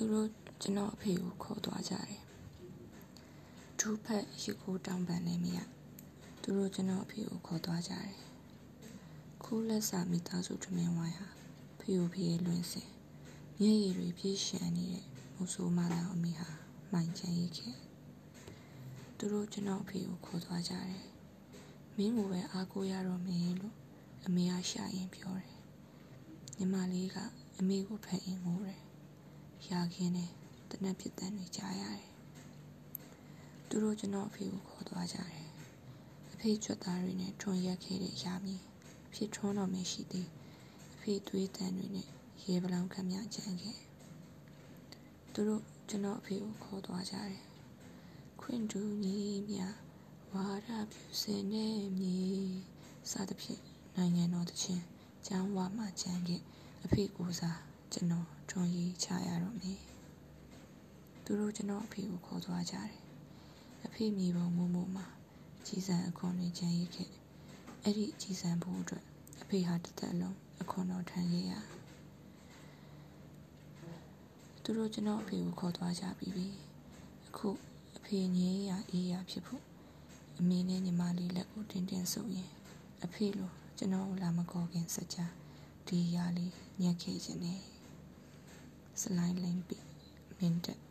သူတို့ကျွန်တော်အဖေကိုခေါ်သွားကြတယ်ဒူးဖက်ရီကိုတောင်ပန်လည်းမရသူတို့ကျွန်တော်အဖေကိုခေါ်သွားကြတယ်ခိုးလက်စာမိသားစုထမင်းဝိုင်းဟာဖေကိုဖေလွင်စင်မျက်ရည်တွေပြေးရှံနေတဲ့မူဆိုးမလာအမေဟာမှိုင်ချန်ရိခဲ့သူတို့ကျွန်တော်အဖေကိုခေါ်သွားကြတယ်မင်းကိုပဲအားကိုးရတော့မင်းလို့အမေကရှာရင်ပြောတယ်ညီမလေးကအမေကိုဖက်ရင်ငိုတယ် ရာခင်းနဲ့တနက်ဖြစ်တန်းတွေကြားရတယ်သူတို့ကျွန်တော်အဖေကိုခေါ်သွားကြတယ်အဖေချွတ်သားတွေနဲ့ထွန်ရက်ခဲ့တဲ့ရာမီအဖြစ်ထွန်းတော်မရှိသေးအဖေသွေးတန်းတွေနဲ့ရေပလောင်ခံမြကြမ်းခဲ့သူတို့ကျွန်တော်အဖေကိုခေါ်သွားကြတယ်ခွင့်တူညီမြဝါရပြုစင်နေမည်စသဖြင့်နိုင်ငံတော်တခြင်းကျမ်းဝါမှကျမ်းခဲ့အဖေကိုစား ကျွန်တော်ထွန်ရေးချရတော့မယ်သူတို့ကျွန်တော်အဖေကိုခေါ်သွားကြတယ်အဖေမြေပုံမို့မို့မှာကြီးစံအခွန်တွေကျန်ရစ်ခဲ့အဲ့ဒီကြီးစံဖို့အတွက်အဖေဟာတစ်သက်လုံးအခွန်တော်ထမ်းခဲ့ရသူတို့ကျွန်တော်အဖေကိုခေါ်သွားကြပြီးပြီအခုအဖေငြင်းရအေးရဖြစ်ဖို့အမေနဲ့ညီမလေးလက်ကိုတင်းတင်းဆုပ်ရင်အဖေလိုကျွန်တော်လာမခေါ်ခင်စကြဒီရာလေးညက်ခဲ့ခြင်းနဲ့ slightly bit minted.